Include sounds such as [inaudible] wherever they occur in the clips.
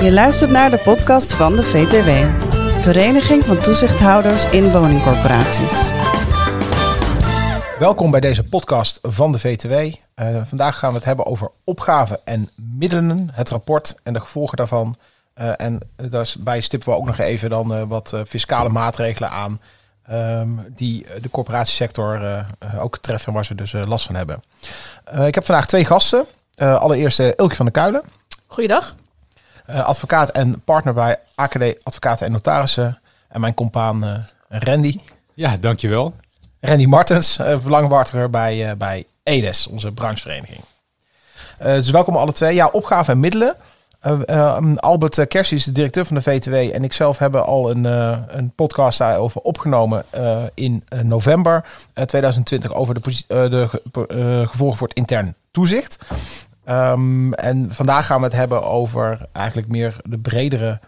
Je luistert naar de podcast van de VTW, Vereniging van Toezichthouders in Woningcorporaties. Welkom bij deze podcast van de VTW. Uh, vandaag gaan we het hebben over opgaven en middelen, het rapport en de gevolgen daarvan. Uh, en daarbij stippen we ook nog even dan uh, wat fiscale maatregelen aan um, die de corporatiesector ook treffen en waar ze dus last van hebben. ik heb vandaag twee gasten. Allereerst Ilke van der Kuilen. Goeiedag. advocaat en partner bij AKD Advocaten en Notarissen. En mijn compaan Randy. Ja, dankjewel. Randy Martens, belangbehartiger bij, bij EDES, onze branchevereniging. Uh, dus welkom alle twee. Ja, opgave en middelen. Uh, uh, Albert Kersi is de directeur van de VTW en ik zelf hebben al een, een podcast daarover opgenomen in november 2020 over de, de gevolgen voor het intern toezicht. Um, en vandaag gaan we het hebben over eigenlijk meer de bredere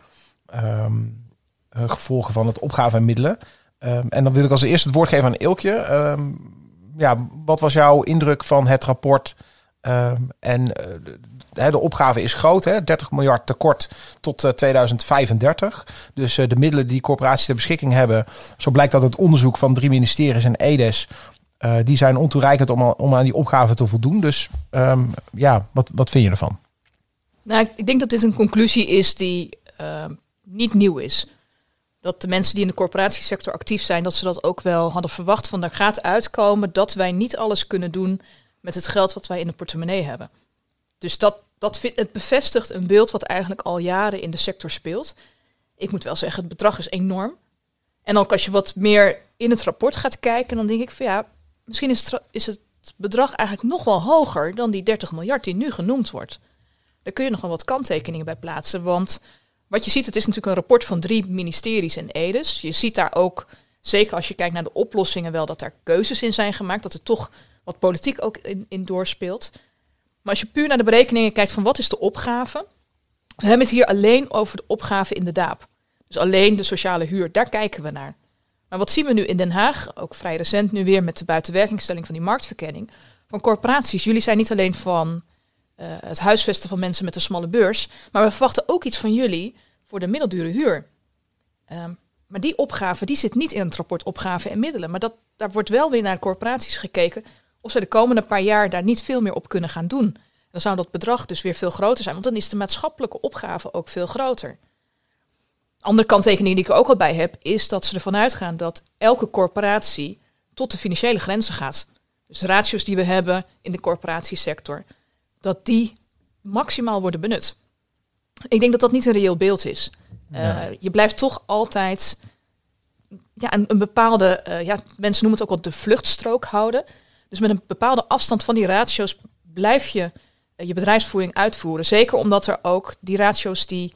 um, gevolgen van het opgave en middelen. Um, en dan wil ik als eerste het woord geven aan Ilkje ja, wat was jouw indruk van het rapport? Ehm, en uh, de, opgave is groot, hè? 30 miljard tekort tot uh, 2035. Dus uh, de middelen die corporaties ter beschikking hebben, zo blijkt dat het onderzoek van drie ministeries en EDES, die zijn ontoereikend om, om aan die opgave te voldoen. Dus um, ja, wat, wat vind je ervan? Nou, ik denk dat dit een conclusie is die ehm, niet nieuw is dat de mensen die in de corporatiesector actief zijn, dat ze dat ook wel hadden verwacht. Van er gaat uitkomen dat wij niet alles kunnen doen met het geld wat wij in de portemonnee hebben. Dus dat, dat het bevestigt een beeld wat eigenlijk al jaren in de sector speelt. Ik moet wel zeggen, het bedrag is enorm. En ook als je wat meer in het rapport gaat kijken, dan denk ik van ja, misschien is is het bedrag eigenlijk nog wel hoger dan die 30 miljard die nu genoemd wordt. Daar kun je nog wel wat kanttekeningen bij plaatsen, want wat je ziet, het is natuurlijk een rapport van drie ministeries en EDES. Je ziet daar ook, zeker als je kijkt naar de oplossingen, wel dat daar keuzes in zijn gemaakt. Dat er toch wat politiek ook in, in doorspeelt. Maar als je puur naar de berekeningen kijkt van wat is de opgave. We hebben het hier alleen over de opgave in de DAAP. Dus alleen de sociale huur, daar kijken we naar. Maar wat zien we nu in Den Haag, ook vrij recent nu weer met de buitenwerkingstelling van die marktverkenning, van corporaties. Jullie zijn niet alleen van uh, het huisvesten van mensen met een smalle beurs. Maar we verwachten ook iets van jullie voor de middeldure huur. Um, maar die opgave die zit niet in het rapport opgave en middelen. Maar dat, daar wordt wel weer naar corporaties gekeken of ze de komende paar jaar daar niet veel meer op kunnen gaan doen. Dan zou dat bedrag dus weer veel groter zijn, want dan is de maatschappelijke opgave ook veel groter. Andere kanttekening die ik er ook al bij heb, is dat ze ervan uitgaan dat elke corporatie tot de financiële grenzen gaat. Dus de ratio's die we hebben in de corporatiesector, dat die maximaal worden benut. Ik denk dat dat niet een reëel beeld is. Uh, je blijft toch altijd ja, een, een bepaalde, uh, ja, mensen noemen het ook wel de vluchtstrook houden. Dus met een bepaalde afstand van die ratio's blijf je uh, je bedrijfsvoering uitvoeren. Zeker omdat er ook die ratio's die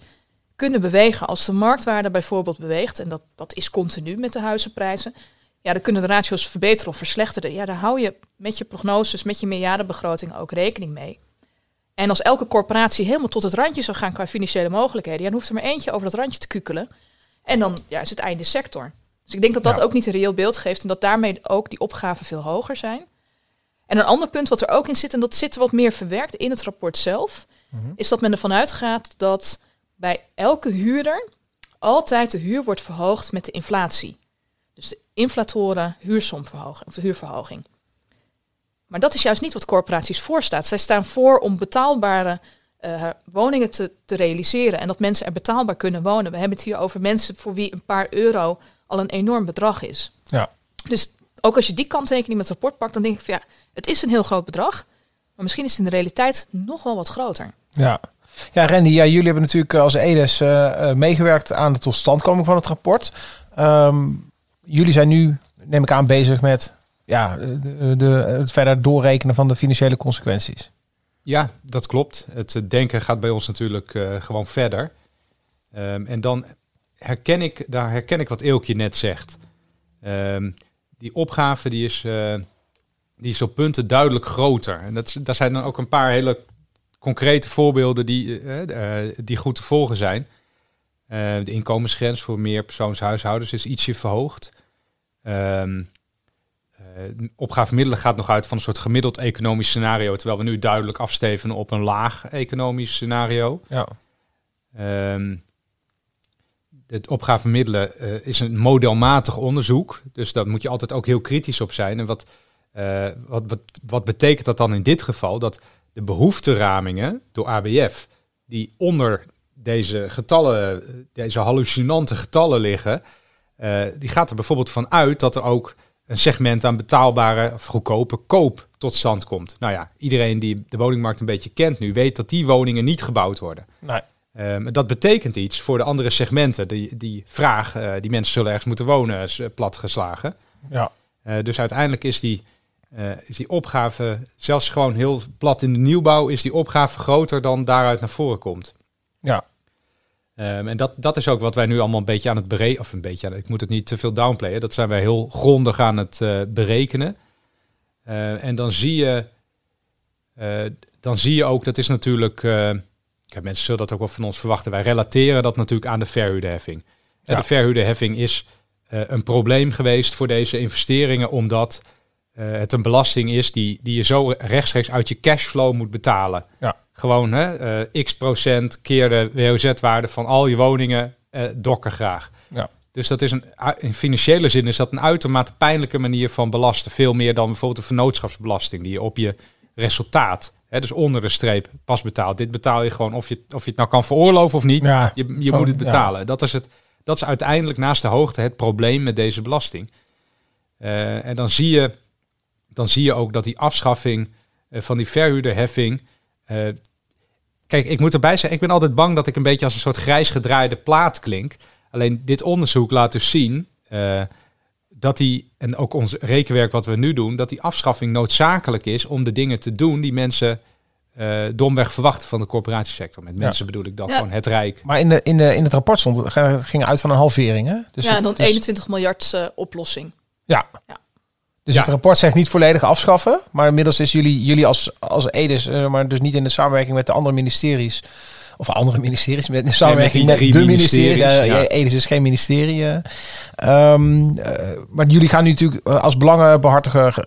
kunnen bewegen als de marktwaarde bijvoorbeeld beweegt. En dat, dat is continu met de huizenprijzen. Ja, dan kunnen de ratio's verbeteren of verslechteren. Ja, daar hou je met je prognoses, met je meerjarenbegroting ook rekening mee. En als elke corporatie helemaal tot het randje zou gaan qua financiële mogelijkheden, ja, dan hoeft er maar eentje over dat randje te kukelen. En dan ja, is het einde sector. Dus ik denk dat dat ook niet een reëel beeld geeft en dat daarmee ook die opgaven veel hoger zijn. En een ander punt wat er ook in zit, en dat zit wat meer verwerkt in het rapport zelf, mhm. is dat men ervan uitgaat dat bij elke huurder altijd de huur wordt verhoogd met de inflatie. Dus de inflatoren huursomverhoging of de huurverhoging. Maar dat is juist niet wat corporaties voorstaat. Zij staan voor om betaalbare uh, woningen te, te, realiseren en dat mensen er betaalbaar kunnen wonen. We hebben het hier over mensen voor wie een paar euro al een enorm bedrag is. Ja. Dus ook als je die kanttekening met het rapport pakt, dan denk ik van ja, het is een heel groot bedrag, maar misschien is het in de realiteit nog wel wat groter. Ja. Ja, Randy, ja, jullie hebben natuurlijk als EDES uh, meegewerkt aan de totstandkoming van het rapport. Um, jullie zijn nu, neem ik aan, bezig met ja, de, de, het verder doorrekenen van de financiële consequenties. Ja, dat klopt. Het denken gaat bij ons natuurlijk gewoon verder. Um, en dan herken ik, daar herken ik wat Eelkje net zegt. Um, die opgave die is, die is op punten duidelijk groter. En dat, daar zijn dan ook een paar hele concrete voorbeelden die, uh, die goed te volgen zijn. de inkomensgrens voor meer persoonshuishoudens is ietsje verhoogd. Um, Uh, opgavemiddelen gaat nog uit van een soort gemiddeld economisch scenario, terwijl we nu duidelijk afstevenen op een laag economisch scenario. Ja. Um, het opgavemiddelen uh, is een modelmatig onderzoek, dus daar moet je altijd ook heel kritisch op zijn. En wat, uh, wat, wat, wat betekent dat dan in dit geval? Dat de behoefteramingen door ABF, die onder deze getallen, deze hallucinante getallen liggen, uh, die gaat er bijvoorbeeld van uit dat er ook een segment aan betaalbare of goedkope koop tot stand komt. Nou ja, iedereen die de woningmarkt een beetje kent nu, weet dat die woningen niet gebouwd worden. Nee. Um, dat betekent iets voor de andere segmenten. Die, die vraag, uh, die mensen zullen ergens moeten wonen, is uh, platgeslagen. Ja. Dus uiteindelijk is die, is die opgave, zelfs gewoon heel plat in de nieuwbouw, is die opgave groter dan daaruit naar voren komt. Ja. Um, en dat, dat is ook wat wij nu allemaal een beetje aan het berekenen, of een beetje, aan, ik moet het niet te veel downplayen, dat zijn wij heel grondig aan het berekenen. en dan zie je, dan zie je ook, dat is natuurlijk Kijk, mensen zullen dat ook wel van ons verwachten. Wij relateren dat natuurlijk aan de verhuurderheffing. Ja. De verhuurderheffing is een probleem geweest voor deze investeringen, omdat het een belasting is die, die je zo rechtstreeks uit je cashflow moet betalen. Ja. Gewoon hè, uh, x procent keer de WOZ-waarde van al je woningen dokken graag. Ja. Dus dat is een, in financiële zin is dat een uitermate pijnlijke manier van belasten. Veel meer dan bijvoorbeeld de vennootschapsbelasting, die je op je resultaat dus onder de streep pas betaald. Dit betaal je gewoon of je, of je het nou kan veroorloven of niet. Ja, je je zo, moet het betalen. ja. Dat, is het, dat is uiteindelijk naast de hoogte het probleem met deze belasting. Uh, en dan zie, je, dan zie je ook dat die afschaffing uh, van die verhuurderheffing. Uh, kijk, ik moet erbij zeggen, ik ben altijd bang dat ik een beetje als een soort grijs gedraaide plaat klink. Alleen dit onderzoek laat dus zien dat die, en ook ons rekenwerk wat we nu doen, dat die afschaffing noodzakelijk is om de dingen te doen die mensen uh, domweg verwachten van de corporatiesector. Met mensen ja. bedoel ik dan ja. gewoon het Rijk. Maar in, de, in, de, in het rapport stond, het ging uit van een halvering. Hè? Dus ja, dan dus, 21 miljard uh, oplossing. Ja. ja. Dus het rapport zegt niet volledig afschaffen, maar inmiddels is jullie, jullie als, als EDES, uh, maar dus niet in de samenwerking met de andere ministeries, of andere ministeries met in samenwerking met, met de ministeries. Ja. Edis is geen ministerie. Um, uh, maar jullie gaan nu natuurlijk als belangenbehartiger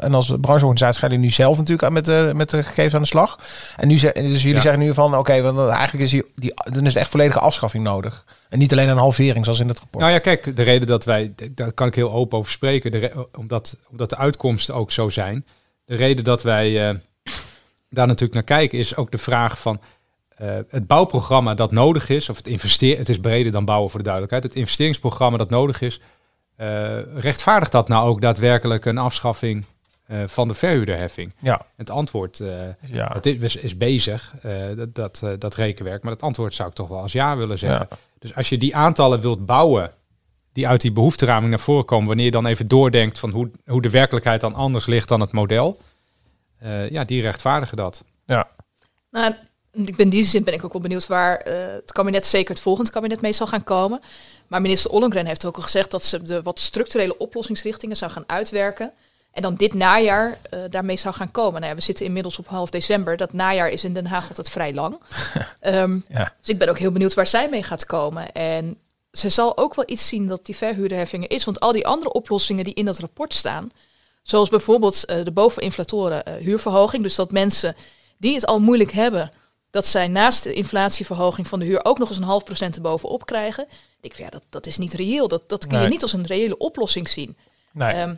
en als brancheorganisatie gaan jullie nu zelf natuurlijk met de, met de gegevens aan de slag. En nu dus jullie ja. zeggen nu van oké, okay, eigenlijk is die, die, dan is het echt volledige afschaffing nodig. En niet alleen een halvering zoals in het rapport. Nou ja, kijk, de reden dat wij, daar kan ik heel open over spreken, de omdat, omdat de uitkomsten ook zo zijn. De reden dat wij uh, daar natuurlijk naar kijken is ook de vraag van uh, het bouwprogramma dat nodig is, of het investeer, het is breder dan bouwen voor de duidelijkheid, het investeringsprogramma dat nodig is, uh, rechtvaardigt dat nou ook daadwerkelijk een afschaffing uh, van de verhuurderheffing? Ja. Het antwoord ja. het is, is bezig, dat, dat, dat rekenwerk, maar het antwoord zou ik toch wel als ja willen zeggen. Ja. Dus als je die aantallen wilt bouwen, die uit die behoefteraming naar voren komen, wanneer je dan even doordenkt van hoe, hoe de werkelijkheid dan anders ligt dan het model, ja, die rechtvaardigen dat. Ja. Nou, ik ben in die zin ben ik ook wel benieuwd waar uh, het kabinet, zeker het volgende kabinet, mee zal gaan komen. Maar minister Ollongren heeft ook al gezegd dat ze de wat structurele oplossingsrichtingen zou gaan uitwerken. En dan dit najaar uh, daarmee zou gaan komen. Nou ja, we zitten inmiddels op half december. Dat najaar is in Den Haag altijd vrij lang. um, [laughs] ja. Dus ik ben ook heel benieuwd waar zij mee gaat komen. En ze zal ook wel iets zien dat die verhuurderheffingen is. Want al die andere oplossingen die in dat rapport staan, zoals bijvoorbeeld uh, de boveninflatoren huurverhoging. Dus dat mensen die het al moeilijk hebben, dat zij naast de inflatieverhoging van de huur ook nog eens een half procent erbovenop krijgen. Ik vind, ja, dat, dat is niet reëel. Dat, dat kun je Nee. niet als een reële oplossing zien. Nee. Ehm,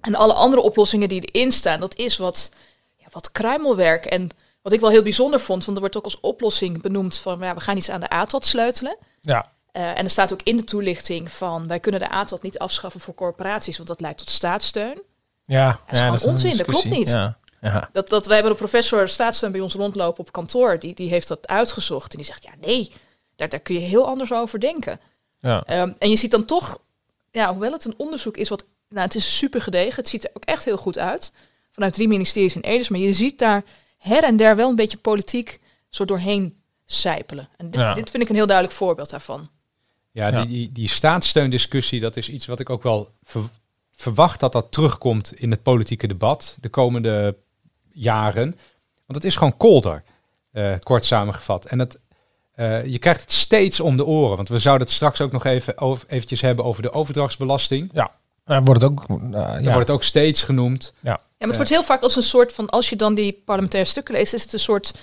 en alle andere oplossingen die erin staan, dat is wat, ja, wat kruimelwerk. En wat ik wel heel bijzonder vond, want er wordt ook als oplossing benoemd van ja, we gaan iets aan de ATOT sleutelen. ja. Uh, en er staat ook in de toelichting van wij kunnen de ATOT niet afschaffen voor corporaties, want dat leidt tot staatssteun. Ja, Dat is gewoon een onzin, dat klopt niet. Ja. Ja. Dat, dat, wij hebben een professor staatssteun bij ons rondlopen op kantoor, die, die heeft dat uitgezocht. En die zegt, ja nee, daar, daar kun je heel anders over denken. Ja. Ehm, en je ziet dan toch, ja, hoewel het een onderzoek is wat, nou het is super gedegen, het ziet er ook echt heel goed uit. Vanuit drie ministeries in Edis, maar je ziet daar her en der wel een beetje politiek zo doorheen sijpelen. En dit, Ja. dit vind ik een heel duidelijk voorbeeld daarvan. Ja, Ja. Die, die, die staatssteundiscussie, dat is iets wat ik ook wel ver- verwacht dat dat terugkomt in het politieke debat de komende jaren. Want het is gewoon kolder, eh, kort samengevat. En het, eh, je krijgt het steeds om de oren. Want we zouden het straks ook nog even over, eventjes hebben over de overdrachtsbelasting. Ja. Wordt het ook, uh, Dan ja. wordt het ook steeds genoemd. Ja, maar het wordt heel vaak als een soort van, als je dan die parlementaire stukken leest, is het een soort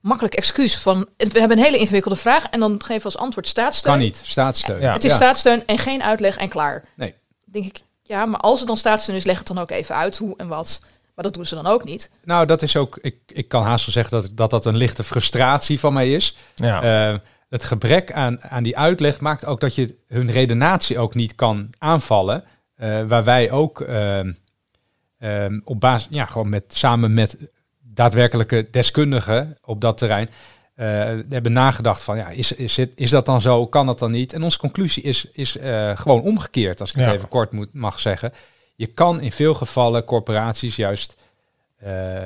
makkelijk excuus van, we hebben een hele ingewikkelde vraag en dan geven we als antwoord staatssteun. Kan niet, staatssteun. Ja. Het is staatssteun en geen uitleg en klaar. Nee. denk ik, ja, maar als het dan staatssteun is, leg het dan ook even uit hoe en wat. Maar dat doen ze dan ook niet. Nou, dat is ook, ik, ik kan haast wel zeggen dat, dat dat een lichte frustratie van mij is. ja. Eh, het gebrek aan, aan die uitleg maakt ook dat je hun redenatie ook niet kan aanvallen. Eh, waar wij ook ehm, ehm, op basis, ja, gewoon met, samen met daadwerkelijke deskundigen op dat terrein eh, hebben nagedacht van, ja, is, is, het, is dat dan zo? Kan dat dan niet? En onze conclusie is, is eh, gewoon omgekeerd, als ik het Ja. even kort moet, mag zeggen. Je kan in veel gevallen corporaties juist eh,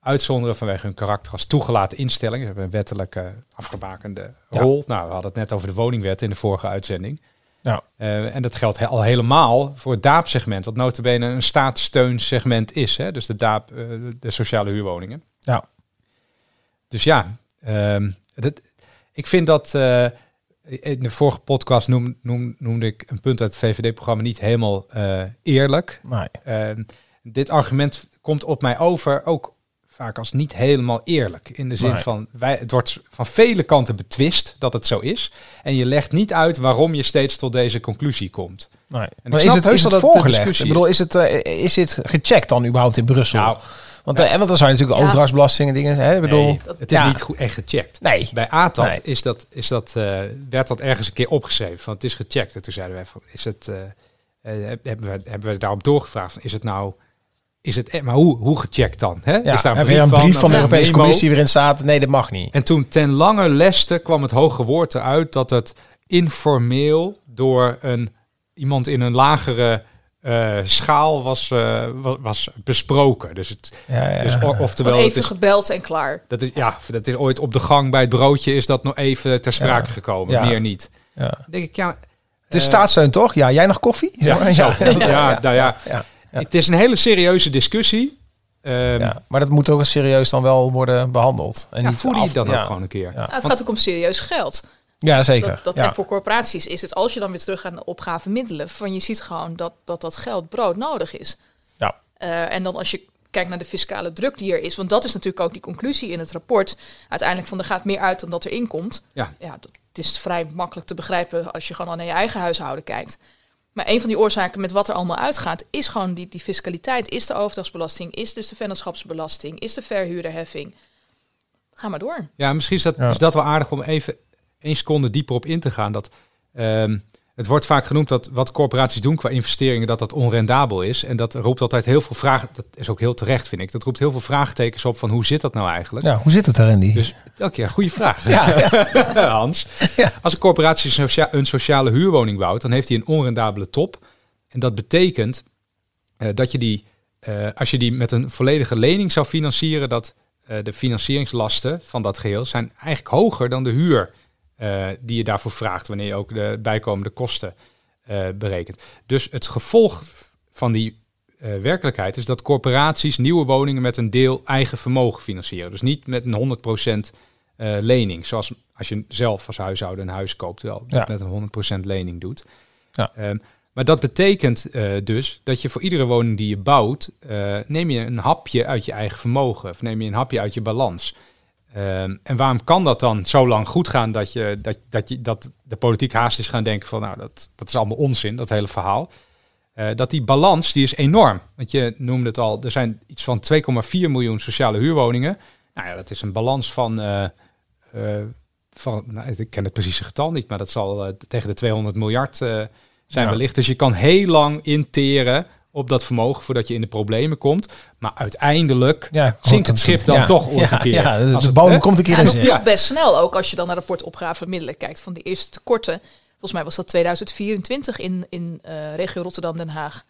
uitzonderen vanwege hun karakter als toegelaten instelling. Ze hebben een wettelijke afgebakende Ja. rol. Nou, we hadden het net over de woningwet in de vorige uitzending. Ja. Eh, en dat geldt he- al helemaal voor het DAAP-segment, wat notabene een staatssteunsegment is. Hè? Dus de DAAP, eh, de sociale huurwoningen. Ja. Dus ja, ehm, dat, ik vind dat... in de vorige podcast noem, noem, noemde ik een punt uit het VVD-programma niet helemaal eh, eerlijk. Nee. Ehm, dit argument komt op mij over ook vaak als niet helemaal eerlijk. In de zin Nee. van, wij, het wordt van vele kanten betwist dat het zo is. En je legt niet uit waarom je steeds tot deze conclusie komt. nee. Maar is het, is het het voorgelegd? Ik bedoel, is het, eh, is dit gecheckt dan überhaupt in Brussel? Nou, want, eh, want dan zou je natuurlijk Ja. overdrachtsbelasting en dingen... Hè? Ik bedoel, nee, het is ja. niet goed echt gecheckt. Nee. Bij ATAT Nee. is dat, is dat, eh, werd dat ergens een keer opgeschreven. Van het is gecheckt. En toen zeiden wij van, is het, eh, hebben, we, hebben we daarop doorgevraagd. Van, is het nou, is het, e- maar hoe, hoe gecheckt dan? Hè? Ja, is daar een heb brief, je een brief van de Europese? Commissie waarin staat... nee, dat mag niet. En toen ten lange leste kwam het hoge woord eruit dat het informeel door een, iemand in een lagere eh, schaal was, eh, wa- was besproken. Dus, het, Ja, ja. dus Gewoon oftewel, het even is, gebeld en klaar. dat is, ja, dat is ooit op de gang bij het broodje is dat nog even ter sprake Ja. gekomen, Ja. meer niet. ja. Dan denk ik, ja... Het is eh, staatssteun, toch? Ja, jij nog koffie? Ja, maar. Ja, nou ja. ja. Ja. Het is een hele serieuze discussie. Ehm, Ja, maar dat moet ook serieus dan wel worden behandeld. En ja, niet voer die af- dan ja. ook gewoon een keer. Ja. Nou, het gaat ook om serieus geld. Ja, zeker. Dat, dat ja. Voor corporaties is het, als je dan weer terug gaat naar opgave middelen, van je ziet gewoon dat dat, dat geld brood nodig is. Ja. Eh, en dan als je kijkt naar de fiscale druk die er is, want dat is natuurlijk ook die conclusie in het rapport, uiteindelijk van er gaat meer uit dan dat erin komt. Ja. ja dat, het is vrij makkelijk te begrijpen als je gewoon al naar je eigen huishouden kijkt. Maar een van die oorzaken met wat er allemaal uitgaat, is gewoon die, die fiscaliteit. Is de overdrachtsbelasting, is dus de vennootschapsbelasting, is de verhuurderheffing. Ga maar door. Ja, misschien is dat, Ja. is dat wel aardig om even één seconde dieper op in te gaan. Dat, ehm, het wordt vaak genoemd dat wat corporaties doen qua investeringen, dat dat onrendabel is. En dat roept altijd heel veel vragen. Dat is ook heel terecht, vind ik. Dat roept heel veel vraagtekens op van hoe zit dat nou eigenlijk? Ja, hoe zit het daarin? Die? Dus elke keer, goede vraag. ja, ja. [laughs] Hans. Ja. Als een corporatie socia- een sociale huurwoning bouwt, dan heeft hij een onrendabele top. En dat betekent eh, dat je die, eh, als je die met een volledige lening zou financieren, dat eh, de financieringslasten van dat geheel zijn eigenlijk hoger dan de huur eh, die je daarvoor vraagt, wanneer je ook de bijkomende kosten eh, berekent. Dus het gevolg van die eh, werkelijkheid is dat corporaties nieuwe woningen met een deel eigen vermogen financieren. Dus niet met een 100% eh, lening, zoals als je zelf als huishouden een huis koopt, wel Ja. met een 100% lening doet. Ja. Ehm, maar dat betekent dus dat je voor iedere woning die je bouwt, neem je een hapje uit je eigen vermogen, of neem je een hapje uit je balans. Ehm, en waarom kan dat dan zo lang goed gaan dat, je, dat, dat, je, dat de politiek haast is gaan denken van nou, dat, dat is allemaal onzin, dat hele verhaal. Eh, dat die balans, die is enorm. Want je noemde het al, er zijn iets van 2,4 miljoen sociale huurwoningen. Nou ja, dat is een balans van, eh, eh, van nou, ik ken het precieze getal niet, maar dat zal tegen de 200 miljard zijn Ja. wellicht. Dus je kan heel lang interen op dat vermogen voordat je in de problemen komt. Maar uiteindelijk Ja, zinkt het schip dan ja, toch ooit ja, een keer. Ja, de, Als de het, bodem komt een keer Ja, in nog best snel ook als je dan naar rapport opgave middelen kijkt van die eerste tekorten. Volgens mij was dat 2024 in, in eh, regio Rotterdam-Den Haag.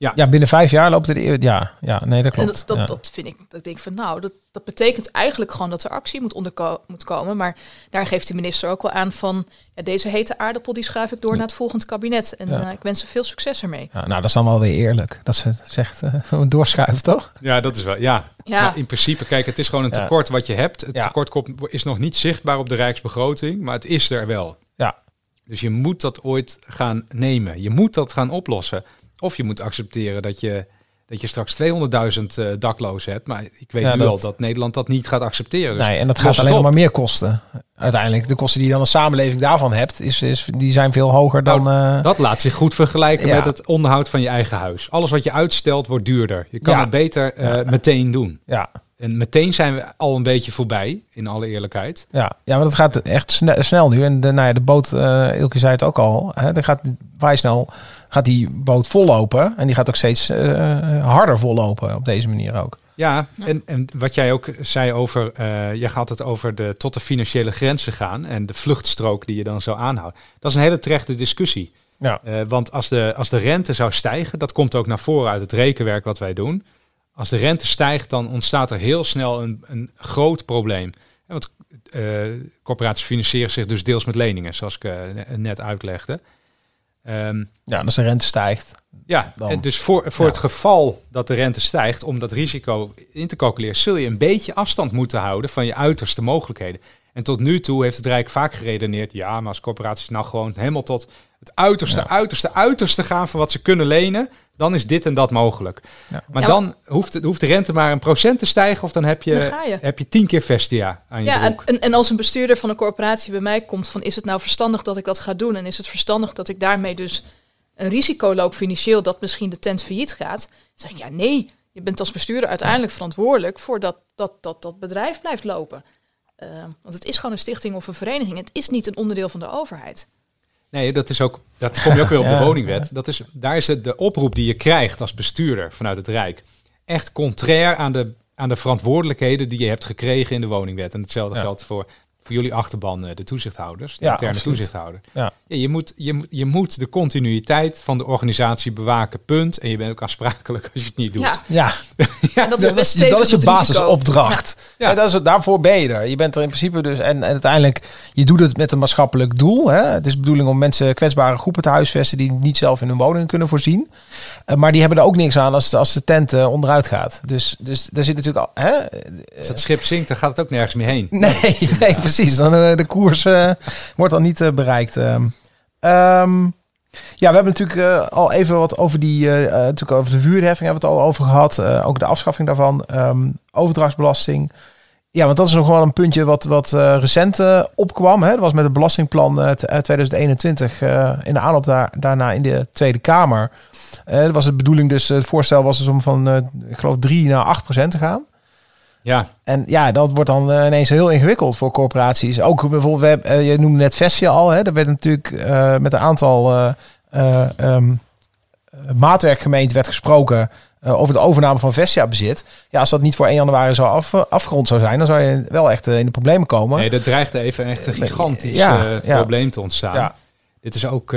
Ja, binnen vijf jaar loopt het... Ja, ja, nee, dat En klopt. dat, dat, ja. dat vind ik, dat ik denk van nou, dat, dat betekent eigenlijk gewoon dat er actie moet, onderko- moet komen. Maar daar geeft de minister ook wel aan van, ja, deze hete aardappel die schuif ik door naar het volgend kabinet. En Ja. eh, ik wens ze veel succes ermee. Ja, nou, dat is dan wel weer eerlijk. Dat ze zegt, eh, [laughs] doorschuiven, toch? Ja, dat is wel. Ja. Ja. Maar in principe, kijk, het is gewoon een Ja. tekort wat je hebt. Het Ja. tekort komt- is nog niet zichtbaar op de rijksbegroting, maar het is er wel. Ja. Dus je moet dat ooit gaan nemen. Je moet dat gaan oplossen. Of je moet accepteren dat je, dat je straks 200.000 uh, daklozen hebt. Maar ik weet Ja, nu dat- al dat Nederland dat niet gaat accepteren. Dus nee, en dat gaat alleen op. maar meer kosten. Uiteindelijk, de kosten die je dan een samenleving daarvan hebt, is, is, die zijn veel hoger dan... eh, Dat laat zich goed vergelijken Ja. met het onderhoud van je eigen huis. Alles wat je uitstelt wordt duurder. Je kan Ja. het beter eh, meteen doen. ja, En meteen zijn we al een beetje voorbij, in alle eerlijkheid. ja, ja, maar dat gaat echt sne- snel nu. En de, nou ja, de boot, eh Ilke zei het ook al, hè, er gaat vrij snel gaat die boot vollopen. En die gaat ook steeds eh, harder vollopen op deze manier ook. Ja, En, en wat jij ook zei over, eh je gaat het over de tot de financiële grenzen gaan en de vluchtstrook die je dan zou aanhouden. Dat is een hele terechte discussie. Ja. Eh, want als de, als de rente zou stijgen, dat komt ook naar voren uit het rekenwerk wat wij doen. Als de rente stijgt, dan ontstaat er heel snel een, een groot probleem. Want eh, corporaties financieren zich dus deels met leningen, zoals ik eh, ne- net uitlegde. Ehm, Ja, als de rente stijgt. ja, Dan. en dus voor, voor Ja. het geval dat de rente stijgt, om dat risico in te calculeren, zul je een beetje afstand moeten houden van je uiterste mogelijkheden. En tot nu toe heeft het Rijk vaak geredeneerd, ja, maar als corporaties nou gewoon helemaal tot het uiterste, Ja. uiterste, uiterste gaan van wat ze kunnen lenen, dan is dit en dat mogelijk. Ja. Maar Ja, dan hoeft, het- hoeft de rente maar een procent te stijgen of dan heb je, heb je tien keer Vestia aan je Ja, en, broek. en, en als een bestuurder van een corporatie bij mij komt van is het nou verstandig dat ik dat ga doen en is het verstandig dat ik daarmee dus een risico loop financieel dat misschien de tent failliet gaat, dan zeg ik ja nee, je bent als bestuurder uiteindelijk verantwoordelijk voor dat dat, dat, dat bedrijf blijft lopen. Eh, want het is gewoon een stichting of een vereniging. Het is niet een onderdeel van de overheid. Nee, dat is ook. Dat kom je ook weer op [laughs] Ja. de woningwet. Dat is, daar is het de oproep die je krijgt als bestuurder vanuit het Rijk. Echt contrair aan de, aan de verantwoordelijkheden die je hebt gekregen in de woningwet. En hetzelfde geldt voor, voor jullie achterban, eh, de toezichthouders, de interne absoluut. toezichthouder. Ja. Ja, je, moet, je, moet- je moet de continuïteit van de organisatie bewaken, punt. En je bent ook aansprakelijk als je het niet doet. Ja, Ja, [laughs] en dat is dat, best is, dat is je basisopdracht. Ja. Ja. dat is, daarvoor ben je er. Je bent er in principe dus. En, en uiteindelijk, je doet het met een maatschappelijk doel. Hè? Het is de bedoeling om mensen, kwetsbare groepen te huisvesten die niet zelf in hun woning kunnen voorzien. Eh, maar die hebben er ook niks aan als de, als de tent eh, onderuit gaat. Dus, dus daar zit natuurlijk al. Hè? Als het schip zinkt, dan gaat het ook nergens meer heen. Nee, [laughs] nee, precies. Dan, eh, de koers wordt dan niet bereikt. Ehm, ehm, ja, we hebben natuurlijk eh, al even wat over die, eh, eh, natuurlijk over de vuurheffing hebben we het al over gehad. Eh, ook de afschaffing daarvan. Ehm, overdrachtsbelasting. Ja, want dat is nog wel een puntje wat, wat recent opkwam. Hè. Dat was met het belastingplan uit 2021 eh, in de aanloop daar, daarna in de Tweede Kamer. Dat was de bedoeling dus, het voorstel was dus om van, ik geloof, 3 naar 8 procent te gaan. Ja, En ja, dat wordt dan eh, ineens heel ingewikkeld voor corporaties. Ook bijvoorbeeld, we hebben, eh, je noemde net Vestia al. Hè, daar werd natuurlijk eh, met een aantal eh, eh, ehm, eh, maatwerkgemeenten werd gesproken over de overname van Vestia bezit. Ja, als dat niet voor 1 januari zou af, afgerond zou zijn, dan zou je wel echt in de problemen komen. nee, dat dreigt even echt een gigantisch Ja, ja. probleem te ontstaan. ja, Dit is ook.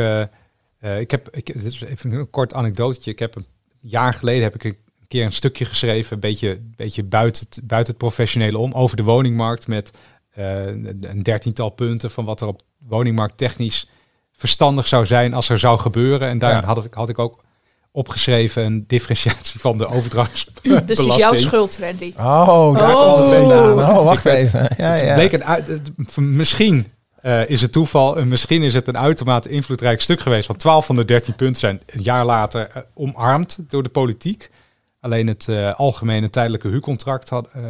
ik heb. Ik, dit is even een kort anekdotetje. Ik heb een jaar geleden heb ik een keer een stukje geschreven, een beetje, beetje buiten, het, buiten het professionele om, over de woningmarkt met eh, een dertiental punten van wat er op woningmarkt technisch verstandig zou zijn als er zou gebeuren. En daar Ja. had, ik, had ik ook opgeschreven een differentiatie van de overdrachtsbelasting. [laughs] Dus het is jouw schuld, Randy. Oh, daar Oh. komt het vandaan. Oh, wacht even. Ja, Het ja. bleek een misschien eh, is het toeval en misschien is het een uitermate invloedrijk stuk geweest. Want 12 van de 13 punten zijn een jaar later eh, omarmd door de politiek. Alleen het eh, algemene tijdelijke huurcontract had, eh,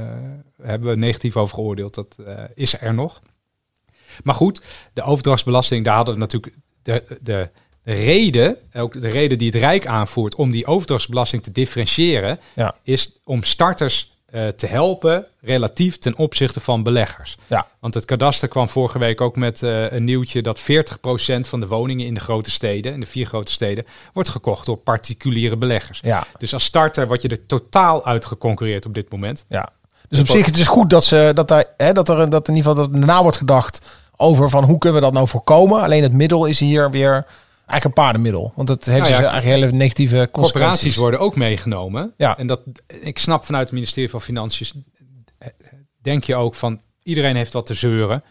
hebben we negatief over geoordeeld. Dat eh, is er nog. Maar goed, de overdrachtsbelasting, daar hadden we natuurlijk de, de, de reden, ook de reden die het Rijk aanvoert om die overdrachtsbelasting te differentiëren, Ja. is om starters te helpen relatief ten opzichte van beleggers. Ja. Want het kadaster kwam vorige week ook met eh, een nieuwtje dat 40% van de woningen in de grote steden, in de vier grote steden, wordt gekocht door particuliere beleggers. ja. Dus als starter word je er totaal uitgeconcureerd op dit moment. Ja. Dus op zich het is goed dat, ze, dat, daar, hè, dat er dat in ieder geval dat er na wordt gedacht over van hoe kunnen we dat nou voorkomen. Alleen het middel is hier weer eigenlijk een paardenmiddel. Want het heeft Nou ja, dus eigenlijk hele negatieve consequenties. Corporaties worden ook meegenomen. Ja. En dat, ik snap vanuit het ministerie van Financiën, denk je ook van iedereen heeft wat te zeuren.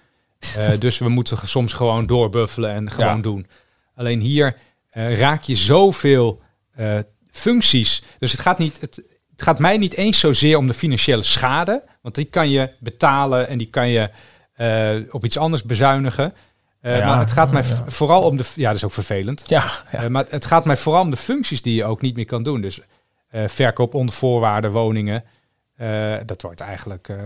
Eh, [laughs] dus we moeten soms gewoon doorbuffelen en gewoon Ja. doen. Alleen hier eh, raak je zoveel eh, functies. Dus het gaat, niet, het, het gaat mij niet eens zozeer om de financiële schade. Want die kan je betalen en die kan je op iets anders bezuinigen. Eh, Ja, maar het gaat mij ja. vooral om de... Ja, dat is ook vervelend. Ja, ja. Eh, maar het gaat mij vooral om de functies die je ook niet meer kan doen. Dus eh, verkoop onder voorwaarden woningen. eh, dat wordt eigenlijk eh,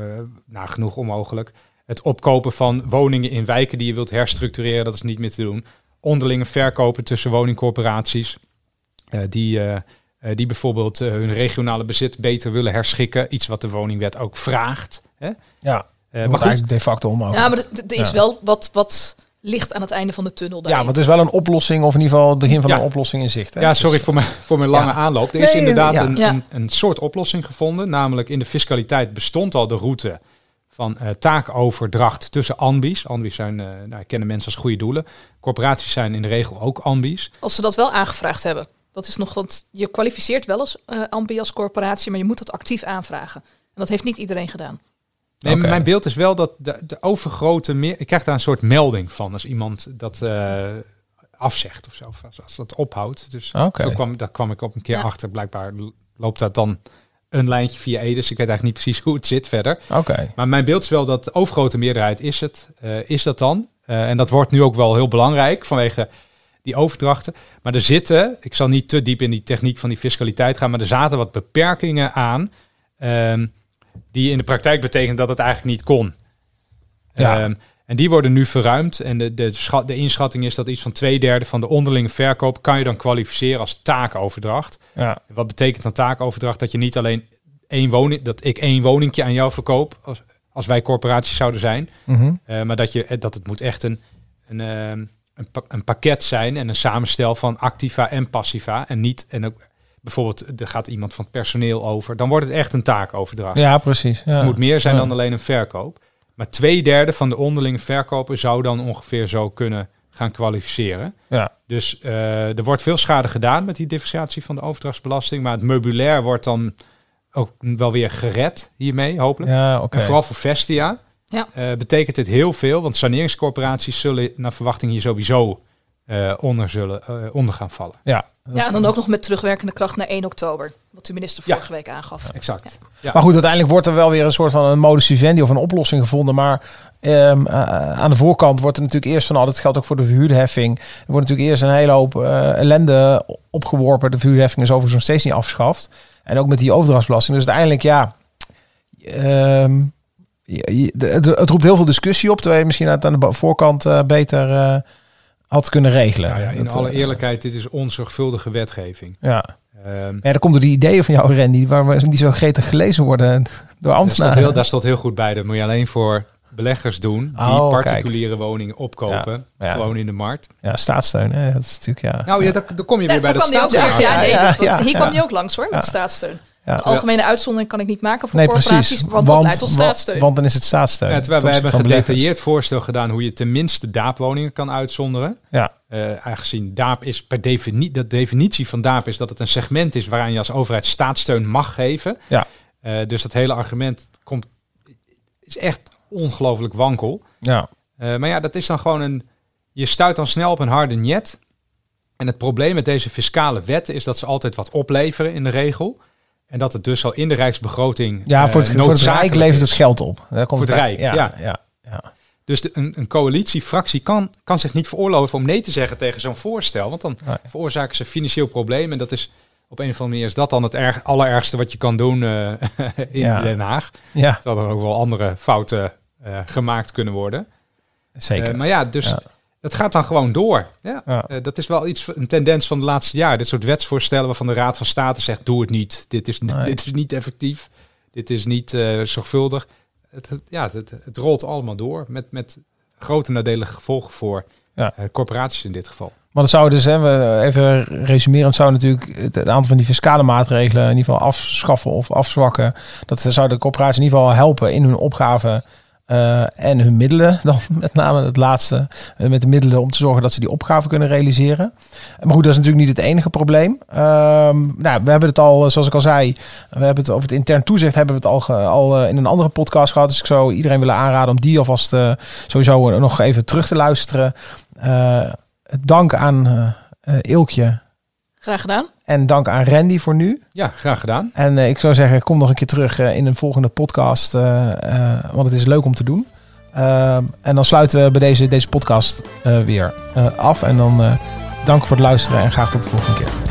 nagenoeg onmogelijk. Het opkopen van woningen in wijken die je wilt herstructureren, dat is niet meer te doen. Onderlinge verkopen tussen woningcorporaties. eh, die, eh, eh, die bijvoorbeeld eh, hun regionale bezit beter willen herschikken. Iets wat de woningwet ook vraagt. Hè? ja. Eh, maar goed, eigenlijk de facto omhoog. Ja, maar er- er is Ja. wel wat, wat licht aan het einde van de tunnel. Ja, want het is wel een oplossing, of in ieder geval het begin van Ja. een oplossing in zicht. Hè? Ja, sorry Dus- voor mijn, voor mijn lange Ja. aanloop. Er is Nee, inderdaad ja. Een, een, een soort oplossing gevonden. Namelijk in de fiscaliteit bestond al de route van eh, taakoverdracht tussen ambies. Ambies zijn, eh nou, kennen mensen als goede doelen. Corporaties zijn in de regel ook ambies. Als ze dat wel aangevraagd hebben. Dat is nog, want je kwalificeert wel als eh ambi als corporatie, maar je moet dat actief aanvragen. En dat heeft niet iedereen gedaan. Nee, mijn beeld is wel dat de, de overgrote meer... Ik krijg daar een soort melding van als iemand dat eh, afzegt of zo. Of als, als dat ophoudt. Dus Oké. zo kwam, daar kwam ik op een keer Ja. achter. Blijkbaar loopt dat dan een lijntje via Edes. Ik weet eigenlijk niet precies hoe het zit verder. Oké. Maar mijn beeld is wel dat de overgrote meerderheid is het. eh, is dat dan? Eh, en dat wordt nu ook wel heel belangrijk vanwege die overdrachten. Maar er zitten, ik zal niet te diep in die techniek van die fiscaliteit gaan, maar er zaten wat beperkingen aan. ehm, die in de praktijk betekent dat het eigenlijk niet kon. Ja. Ehm, en die worden nu verruimd. En de, de, schat, de inschatting is dat iets van twee derde van de onderlinge verkoop kan je dan kwalificeren als taakoverdracht. Ja. Wat betekent dan taakoverdracht? Dat je niet alleen één woning, dat ik één woningje aan jou verkoop, als, als wij corporaties zouden zijn, Mhm. eh, maar dat, je, eh, dat het moet echt een, een, ehm, een, een pakket zijn en een samenstel van activa en passiva. En niet, en ook bijvoorbeeld, er gaat iemand van het personeel over, dan wordt het echt een taakoverdracht. ja, precies. Ja. Het moet meer zijn Ja. dan alleen een verkoop. Maar twee derde van de onderlinge verkopen zou dan ongeveer zo kunnen gaan kwalificeren. Ja. Dus eh, er wordt veel schade gedaan met die differentiatie van de overdrachtsbelasting. Maar het meubilair wordt dan ook wel weer gered hiermee, hopelijk. Ja, oké. En vooral voor Vestia Ja. eh, betekent dit heel veel. Want saneringscorporaties zullen naar verwachting hier sowieso eh, onder, zullen, eh, onder gaan vallen. Ja. Ja, en dan ook nog met terugwerkende kracht naar 1 oktober. Wat de minister Ja. vorige week aangaf. Exact. Ja. Maar goed, uiteindelijk wordt er wel weer een soort van een modus vivendi of een oplossing gevonden. Maar ehm, eh, aan de voorkant wordt er natuurlijk eerst van, al dat geldt ook voor de verhuurderheffing. Er wordt natuurlijk eerst een hele hoop eh, ellende opgeworpen. De verhuurderheffing is overigens nog steeds niet afgeschaft. En ook met die overdrachtsbelasting. Dus uiteindelijk, ja, ehm, je- je- de- de- het roept heel veel discussie op. Terwijl je misschien het aan de voorkant eh, beter eh, had kunnen regelen. Nou ja, in Dat, alle eh, eerlijkheid, dit is onzorgvuldige wetgeving. Ja. Ehm, ja, dan komt door die ideeën van jou, Randy, waar we niet zo gretig gelezen worden door Daar ambtenaren. heel, daar stond heel goed bij. Dat moet je alleen voor beleggers doen. Die Oh, particuliere woningen opkopen. Ja. Ja. Gewoon in de markt. Ja, staatssteun, hè? dat is natuurlijk ja. Nou ja, dan, dan kom je Ja, weer bij daar dat staatsrecht. langs. Ja, Ja, nee, ja, dat- ja, hier ja. kwam die ook langs hoor, met Ja. staatssteun. Ja. De algemene uitzondering kan ik niet maken voor Nee, corporaties, precies. want dat leidt tot staatssteun. Want dan is het staatssteun. Ja, terwijl wij hebben een gedetailleerd voorstel gedaan hoe je tenminste daapwoningen kan uitzonderen. Ja, Eh, aangezien daap is per definitie, de definitie van daap is dat het een segment is waaraan je als overheid staatssteun mag geven. Ja. Eh, dus dat hele argument komt, is echt ongelooflijk wankel. ja. Eh, maar ja, dat is dan gewoon een. Je stuit dan snel op een harde net. En het probleem met deze fiscale wetten is dat ze altijd wat opleveren in de regel. En dat het dus al in de rijksbegroting. ja eh, voor, het, voor het Rijk levert het geld op. Daar komt Voor het Rijk, ja, ja. ja. ja. Dus de, een, een coalitiefractie kan, kan zich niet veroorloven om nee te zeggen tegen zo'n voorstel. Want dan Nee. veroorzaken ze financieel probleem. En dat is op een of andere manier is dat dan het erg, allerergste wat je kan doen eh, [laughs] in Ja. Den Haag. Ja, Terwijl er ook wel andere fouten eh, gemaakt kunnen worden. zeker. Maar ja, dus Ja. Het gaat dan gewoon door. Ja. Ja. Eh, dat is wel iets, een tendens van de laatste jaren. Dit soort wetsvoorstellen waarvan de Raad van State zegt: doe het niet. Dit is, [laughs] Nee. dit is niet effectief. Dit is niet eh, zorgvuldig. Het, ja, het, het rolt allemaal door met, met grote nadelige gevolgen voor Ja. eh, corporaties in dit geval. Maar dat zou dus, hè, we, even resumerend, zou natuurlijk het, het aantal van die fiscale maatregelen in ieder geval afschaffen of afzwakken. Dat zou de corporaties in ieder geval helpen in hun opgave en hun middelen. Dan [laughs] met name het laatste, eh, met de middelen om te zorgen dat ze die opgave kunnen realiseren. Maar goed, dat is natuurlijk niet het enige probleem. Ehm, nou, we hebben het al, eh, zoals ik al zei, we hebben het over het intern toezicht hebben we het al, al eh, in een andere podcast gehad. Dus ik zou iedereen willen aanraden om die alvast eh, sowieso eh, nog even terug te luisteren. Eh, dank aan eh, eh, Ilkje Graag gedaan. en dank aan Randy voor nu. Ja, graag gedaan. En eh, ik zou zeggen, kom nog een keer terug eh, in een volgende podcast. eh, eh, want het is leuk om te doen. Ehm, en dan sluiten we bij deze, deze podcast eh, weer eh, af. En dan dank voor het luisteren en graag tot de volgende keer.